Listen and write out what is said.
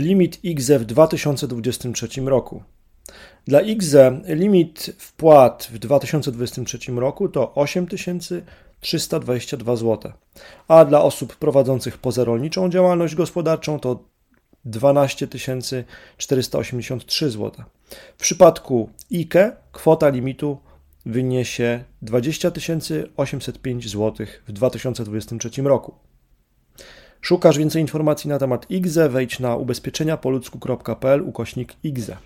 limit IGZE w 2023 roku. Dla IGZE limit wpłat w 2023 roku to 8322 zł, a dla osób prowadzących pozarolniczą działalność gospodarczą to 12 483 zł. W przypadku IKE kwota limitu wyniesie 20 805 zł w 2023 roku. Szukasz więcej informacji na temat IGZE? Wejdź na ubezpieczeniapoludzku.pl ukośnik IGZE.